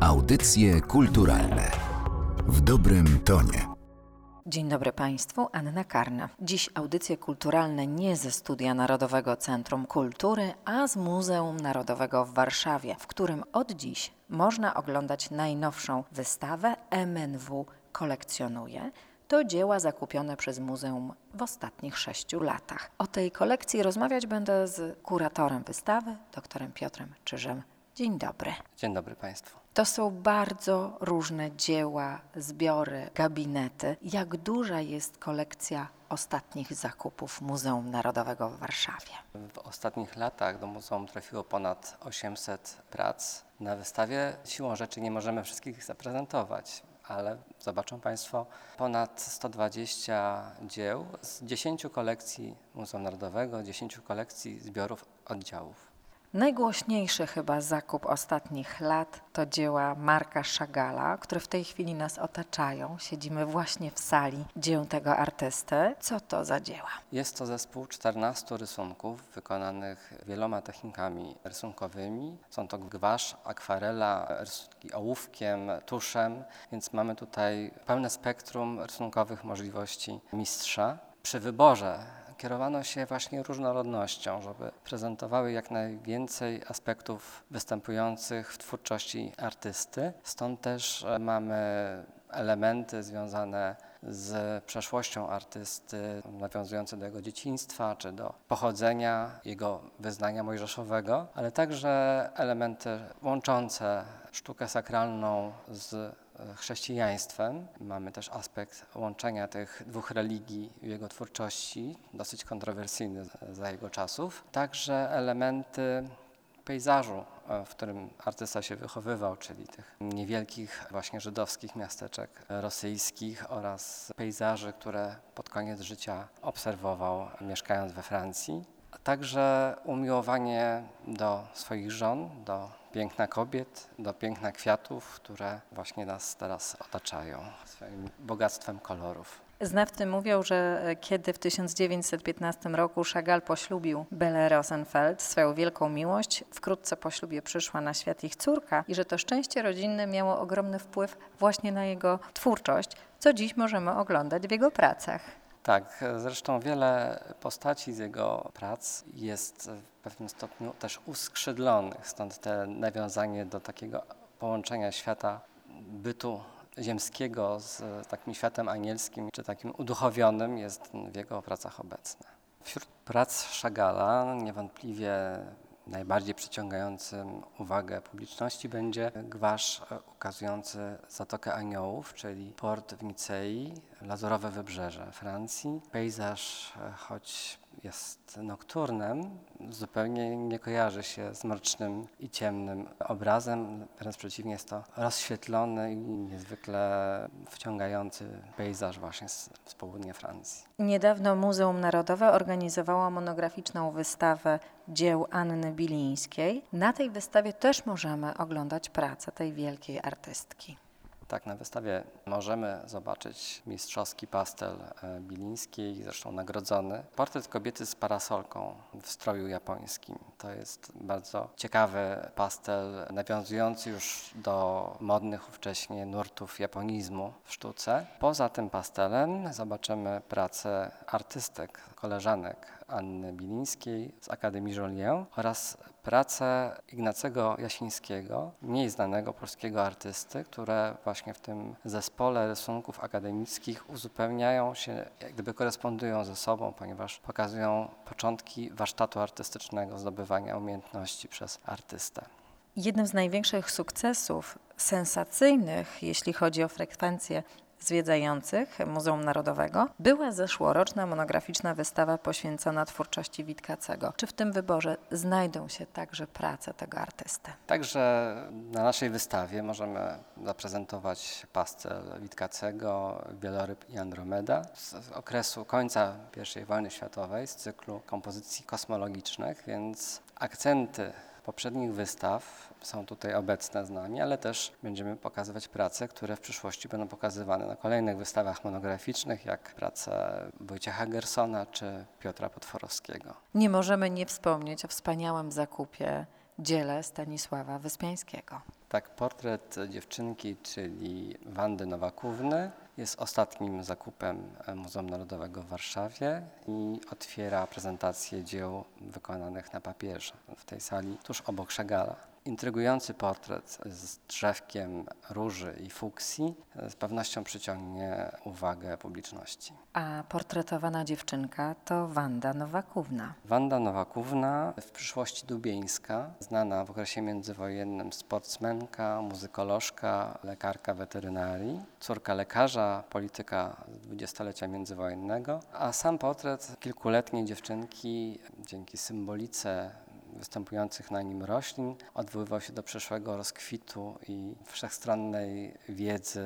Audycje kulturalne w dobrym tonie. Dzień dobry Państwu, Anna Karna. Dziś audycje kulturalne nie ze Studia Narodowego Centrum Kultury, a z Muzeum Narodowego w Warszawie, w którym od dziś można oglądać najnowszą wystawę MNW kolekcjonuje. To dzieła zakupione przez muzeum w ostatnich sześciu latach. O tej kolekcji rozmawiać będę z kuratorem wystawy, doktorem Piotrem Czyżem. Dzień dobry. Dzień dobry Państwu. To są bardzo różne dzieła, zbiory, gabinety. Jak duża jest kolekcja ostatnich zakupów Muzeum Narodowego w Warszawie? W ostatnich latach do muzeum trafiło ponad 800 prac. Na wystawie siłą rzeczy nie możemy wszystkich zaprezentować, ale zobaczą Państwo ponad 120 dzieł z 10 kolekcji Muzeum Narodowego, 10 kolekcji zbiorów oddziałów. Najgłośniejszy chyba zakup ostatnich lat to dzieła Marka Szagala, które w tej chwili nas otaczają. Siedzimy właśnie w sali dzieł tego artysty. Co to za dzieła? Jest to zespół 14 rysunków wykonanych wieloma technikami rysunkowymi. Są to gwasz, akwarela, rysunki ołówkiem, tuszem, więc mamy tutaj pełne spektrum rysunkowych możliwości mistrza. Przy wyborze kierowano się właśnie różnorodnością, żeby prezentowały jak najwięcej aspektów występujących w twórczości artysty. Stąd też e, mamy elementy związane z przeszłością artysty, nawiązujące do jego dzieciństwa czy do pochodzenia jego wyznania mojżeszowego, ale także elementy łączące sztukę sakralną z chrześcijaństwem. Mamy też aspekt łączenia tych dwóch religii w jego twórczości, dosyć kontrowersyjny za jego czasów. Także elementy pejzażu, e, w którym artysta się wychowywał, czyli tych niewielkich właśnie żydowskich miasteczek rosyjskich oraz pejzaży, które pod koniec życia obserwował mieszkając we Francji. A także umiłowanie do swoich żon, do piękna kobiet, do piękna kwiatów, które właśnie nas teraz otaczają swoim bogactwem kolorów. Znawcy mówią, że kiedy w 1915 roku Chagall poślubił Belle Rosenfeld, swoją wielką miłość, wkrótce po ślubie przyszła na świat ich córka i że to szczęście rodzinne miało ogromny wpływ właśnie na jego twórczość, co dziś możemy oglądać w jego pracach. Tak, zresztą wiele postaci z jego prac jest w pewnym stopniu też uskrzydlonych, stąd te nawiązanie do takiego połączenia świata bytu ziemskiego z takim światem anielskim, czy takim uduchowionym jest w jego pracach obecne. Wśród prac Szagala niewątpliwie najbardziej przyciągającym uwagę publiczności będzie gwasz ukazujący Zatokę Aniołów, czyli port w Nicei, lazurowe wybrzeże Francji. Pejzaż, choć jest nokturnem, zupełnie nie kojarzy się z mrocznym i ciemnym obrazem. Wręcz przeciwnie, jest to rozświetlony i niezwykle wciągający pejzaż właśnie z, z południa Francji. Niedawno Muzeum Narodowe organizowało monograficzną wystawę dzieł Anny Bilińskiej. Na tej wystawie też możemy oglądać pracę tej wielkiej artystki. Tak, na wystawie możemy zobaczyć mistrzowski pastel e, Bilińskiej, zresztą nagrodzony. Portret kobiety z parasolką w stroju japońskim. To jest bardzo ciekawy pastel, nawiązujący już do modnych ówcześnie nurtów japonizmu w sztuce. Poza tym pastelem zobaczymy pracę artystek, koleżanek Anny Bilińskiej z Akademii Joliet oraz pracę Ignacego Jasińskiego, mniej znanego polskiego artysty, które właśnie w tym zespole rysunków akademickich uzupełniają się, jak gdyby korespondują ze sobą, ponieważ pokazują początki warsztatu artystycznego, zdobywania umiejętności przez artystę. Jednym z największych sukcesów sensacyjnych, jeśli chodzi o frekwencję zwiedzających Muzeum Narodowego była zeszłoroczna monograficzna wystawa poświęcona twórczości Witkacego. Czy w tym wyborze znajdą się także prace tego artysty? Także na naszej wystawie możemy zaprezentować pastel Witkacego, Wieloryb i Andromeda z okresu końca I wojny światowej, z cyklu kompozycji kosmologicznych, więc akcenty poprzednich wystaw są tutaj obecne z nami, ale też będziemy pokazywać prace, które w przyszłości będą pokazywane na kolejnych wystawach monograficznych, jak prace Wojciecha Gersona czy Piotra Potworowskiego. Nie możemy nie wspomnieć o wspaniałym zakupie dziele Stanisława Wyspiańskiego. Tak, portret dziewczynki, czyli Wandy Nowakówny, jest ostatnim zakupem Muzeum Narodowego w Warszawie i otwiera prezentację dzieł wykonanych na papierze w tej sali tuż obok Szagala. Intrygujący portret z drzewkiem róży i fuksji z pewnością przyciągnie uwagę publiczności. A portretowana dziewczynka to Wanda Nowakówna. Wanda Nowakówna, w przyszłości dubieńska, znana w okresie międzywojennym sportsmenka, muzykolożka, lekarka weterynarii, córka lekarza, polityka dwudziestolecia międzywojennego, a sam portret kilkuletniej dziewczynki dzięki symbolice występujących na nim roślin odwoływał się do przeszłego rozkwitu i wszechstronnej wiedzy,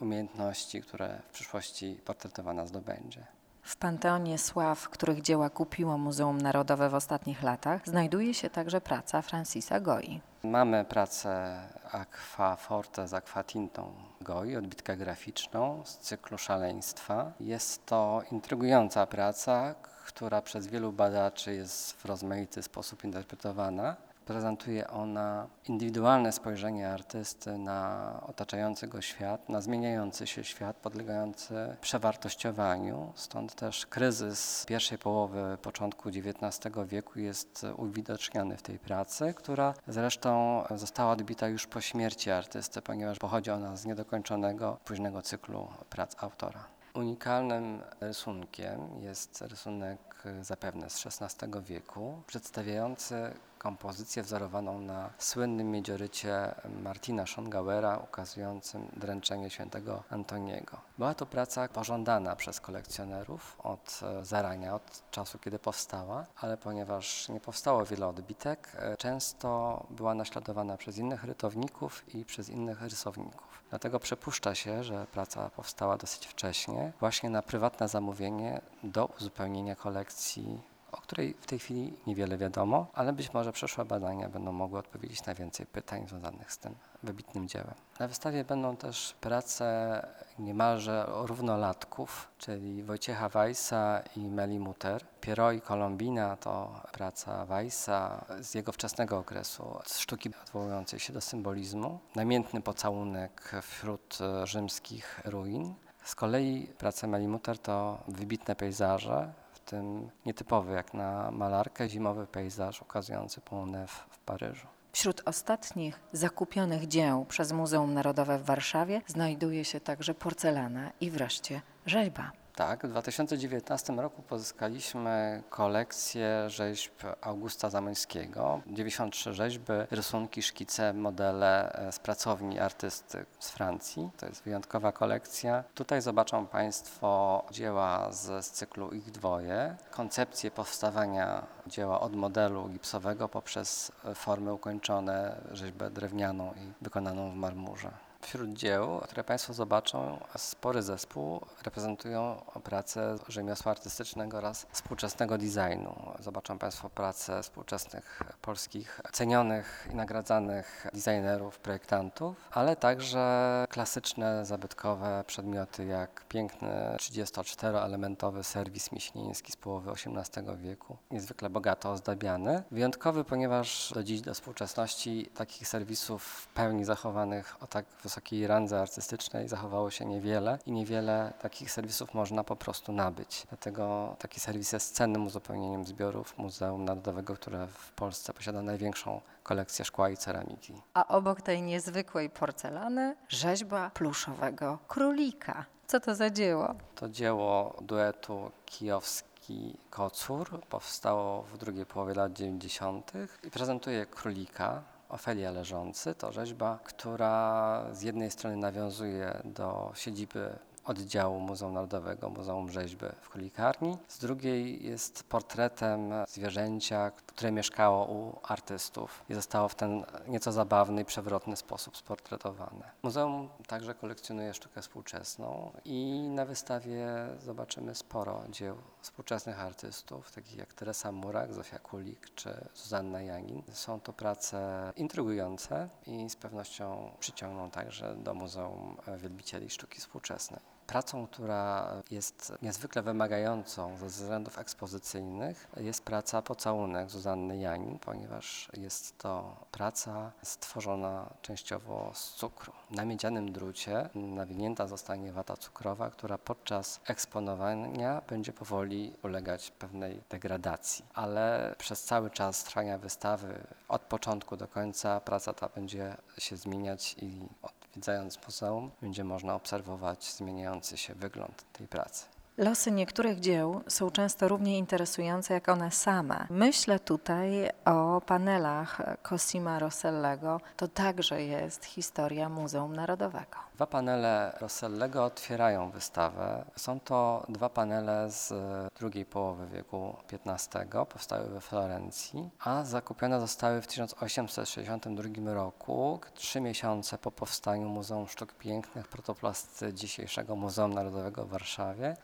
umiejętności, które w przyszłości portretowana zdobędzie. W panteonie sław, których dzieła kupiło Muzeum Narodowe w ostatnich latach, znajduje się także praca Francisa Goi. Mamy pracę Aqua Forte z Aquatintą Goi, odbitkę graficzną z cyklu Szaleństwa. Jest to intrygująca praca, która przez wielu badaczy jest w rozmaity sposób interpretowana. Prezentuje ona indywidualne spojrzenie artysty na otaczający go świat, na zmieniający się świat, podlegający przewartościowaniu. Stąd też kryzys pierwszej połowy, początku XIX wieku jest uwidoczniony w tej pracy, która zresztą została odbita już po śmierci artysty, ponieważ pochodzi ona z niedokończonego późnego cyklu prac autora. Unikalnym rysunkiem jest rysunek zapewne z XVI wieku, przedstawiający kompozycję wzorowaną na słynnym miedziorycie Martina Schongauera ukazującym dręczenie świętego Antoniego. Była to praca pożądana przez kolekcjonerów od e, zarania, od czasu, kiedy powstała, ale ponieważ nie powstało wiele odbitek, e, często była naśladowana przez innych rytowników i przez innych rysowników. Dlatego przypuszcza się, że praca powstała dosyć wcześnie, właśnie na prywatne zamówienie do uzupełnienia kolekcji o której w tej chwili niewiele wiadomo, ale być może przyszłe badania będą mogły odpowiedzieć na więcej pytań związanych z tym wybitnym dziełem. Na wystawie będą też prace niemalże równolatków, czyli Wojciecha Weissa i Meli Muter. Piero i Kolombina to praca Weissa z jego wczesnego okresu, z sztuki odwołującej się do symbolizmu. Namiętny pocałunek wśród rzymskich ruin. Z kolei prace Meli Muter to wybitne pejzaże, tym nietypowy jak na malarkę zimowy pejzaż ukazujący Pont w Paryżu. Wśród ostatnich zakupionych dzieł przez Muzeum Narodowe w Warszawie znajduje się także porcelana i wreszcie rzeźba. Tak, w 2019 roku pozyskaliśmy kolekcję rzeźb Augusta Zamońskiego. 93 rzeźby, rysunki, szkice, modele e, z pracowni artysty z Francji. To jest wyjątkowa kolekcja. Tutaj zobaczą Państwo dzieła z, z cyklu Ich Dwoje, koncepcję powstawania dzieła od modelu gipsowego poprzez e, formy ukończone, rzeźbę drewnianą i wykonaną w marmurze. Wśród dzieł, które Państwo zobaczą, spory zespół reprezentują pracę rzemiosła artystycznego oraz współczesnego designu. Zobaczą Państwo pracę współczesnych polskich cenionych i nagradzanych designerów, projektantów, ale także klasyczne, zabytkowe przedmioty jak piękny 34-elementowy serwis miśniński z połowy XVIII wieku, niezwykle bogato ozdabiany. Wyjątkowy, ponieważ do dziś, do współczesności takich serwisów w pełni zachowanych o tak wysokiej randze artystycznej zachowało się niewiele i niewiele takich serwisów można po prostu nabyć. Dlatego taki serwis jest cennym uzupełnieniem zbiorów Muzeum Narodowego, które w Polsce posiada największą kolekcję szkła i ceramiki. A obok tej niezwykłej porcelany rzeźba pluszowego królika. Co to za dzieło? To dzieło duetu kijowski Kocur powstało w drugiej połowie lat 90. i prezentuje królika, Ofelia leżący to rzeźba, która z jednej strony nawiązuje do siedziby oddziału Muzeum Narodowego, Muzeum Rzeźby w Królikarni. Z drugiej jest portretem zwierzęcia, które mieszkało u artystów i zostało w ten nieco zabawny i przewrotny sposób sportretowane. Muzeum także kolekcjonuje sztukę współczesną i na wystawie zobaczymy sporo dzieł współczesnych artystów, takich jak Teresa Murak, Zofia Kulik czy Zuzanna Jagin. Są to prace intrygujące i z pewnością przyciągną także do Muzeum Wielbicieli Sztuki Współczesnej. Pracą, która jest niezwykle wymagającą ze względów ekspozycyjnych, jest praca Pocałunek Zuzanny Janin, ponieważ jest to praca stworzona częściowo z cukru. Na miedzianym drucie nawinięta zostanie wata cukrowa, która podczas eksponowania będzie powoli ulegać pewnej degradacji, ale przez cały czas trwania wystawy, od początku do końca, praca ta będzie się zmieniać i odwiedzając muzeum będzie można obserwować zmieniający się wygląd tej pracy. Losy niektórych dzieł są często równie interesujące jak one same. Myślę tutaj o panelach Cosima Rossellego. To także jest historia Muzeum Narodowego. Dwa panele Rossellego otwierają wystawę. Są to dwa panele z drugiej połowy wieku XV, powstały we Florencji, a zakupione zostały w 1862 roku, trzy miesiące po powstaniu Muzeum Sztuk Pięknych, protoplasty dzisiejszego Muzeum Narodowego w Warszawie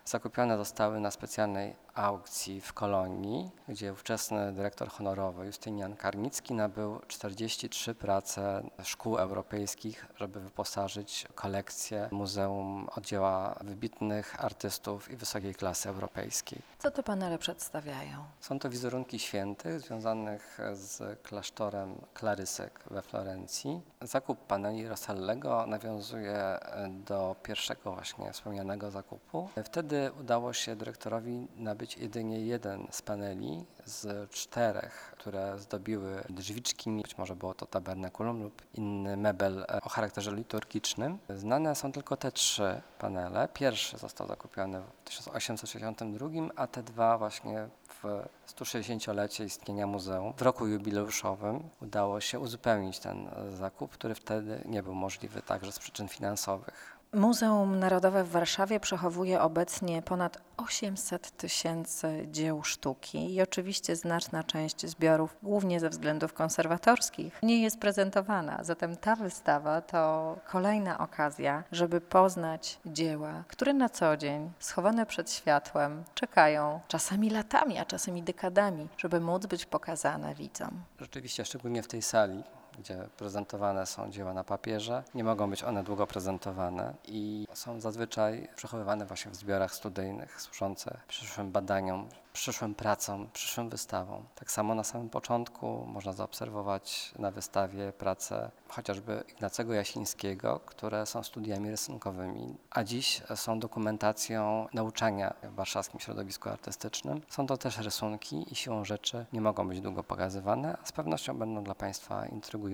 zostały na specjalnej aukcji w Kolonii, gdzie ówczesny dyrektor honorowy Justynian Karnicki nabył 43 prace szkół europejskich, żeby wyposażyć kolekcję Muzeum Oddzieła wybitnych artystów i wysokiej klasy europejskiej. Co te panele przedstawiają? Są to wizerunki świętych związanych z klasztorem Klarysek we Florencji. Zakup paneli Rossellego nawiązuje do pierwszego właśnie wspomnianego zakupu. Wtedy udało się dyrektorowi nabyć jedynie jeden z paneli z czterech, które zdobiły drzwiczki. Być może było to tabernakulum lub inny mebel o charakterze liturgicznym. Znane są tylko te trzy panele. Pierwszy został zakupiony w 1862, a te dwa właśnie w 160-lecie istnienia muzeum. W roku jubileuszowym udało się uzupełnić ten zakup, który wtedy nie był możliwy także z przyczyn finansowych. Muzeum Narodowe w Warszawie przechowuje obecnie ponad 800 tysięcy dzieł sztuki i oczywiście znaczna część zbiorów, głównie ze względów konserwatorskich, nie jest prezentowana. Zatem ta wystawa to kolejna okazja, żeby poznać dzieła, które na co dzień, schowane przed światłem, czekają czasami latami, a czasami dekadami, żeby móc być pokazane widzom. Rzeczywiście, szczególnie w tej sali, gdzie prezentowane są dzieła na papierze. Nie mogą być one długo prezentowane i są zazwyczaj przechowywane właśnie w zbiorach studyjnych, służące przyszłym badaniom, przyszłym pracom, przyszłym wystawom. Tak samo na samym początku można zaobserwować na wystawie prace chociażby Ignacego Jasińskiego, które są studiami rysunkowymi, a dziś są dokumentacją nauczania w warszawskim środowisku artystycznym. Są to też rysunki i siłą rzeczy nie mogą być długo pokazywane, a z pewnością będą dla Państwa intrygujące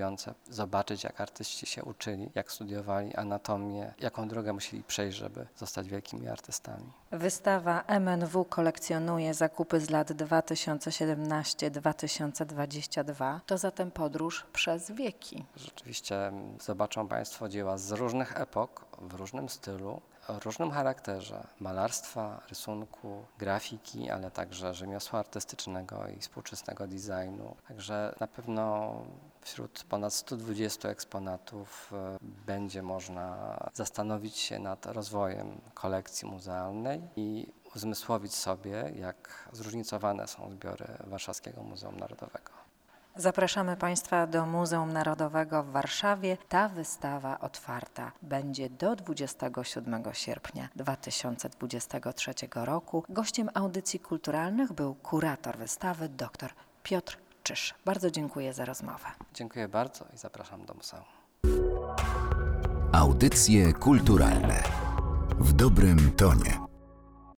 zobaczyć, jak artyści się uczyli, jak studiowali anatomię, jaką drogę musieli przejść, żeby zostać wielkimi artystami. Wystawa MNW kolekcjonuje zakupy z lat 2017-2022. To zatem podróż przez wieki. Rzeczywiście zobaczą Państwo dzieła z różnych epok, w różnym stylu, o różnym charakterze malarstwa, rysunku, grafiki, ale także rzemiosła artystycznego i współczesnego designu. Także na pewno wśród ponad 120 eksponatów e, będzie można zastanowić się nad rozwojem kolekcji muzealnej i uzmysłowić sobie, jak zróżnicowane są zbiory Warszawskiego Muzeum Narodowego. Zapraszamy Państwa do Muzeum Narodowego w Warszawie. Ta wystawa otwarta będzie do 27 sierpnia 2023 roku. Gościem audycji kulturalnych był kurator wystawy dr Piotr Czysz. Bardzo dziękuję za rozmowę. Dziękuję bardzo i zapraszam do muzeum. Audycje kulturalne w dobrym tonie.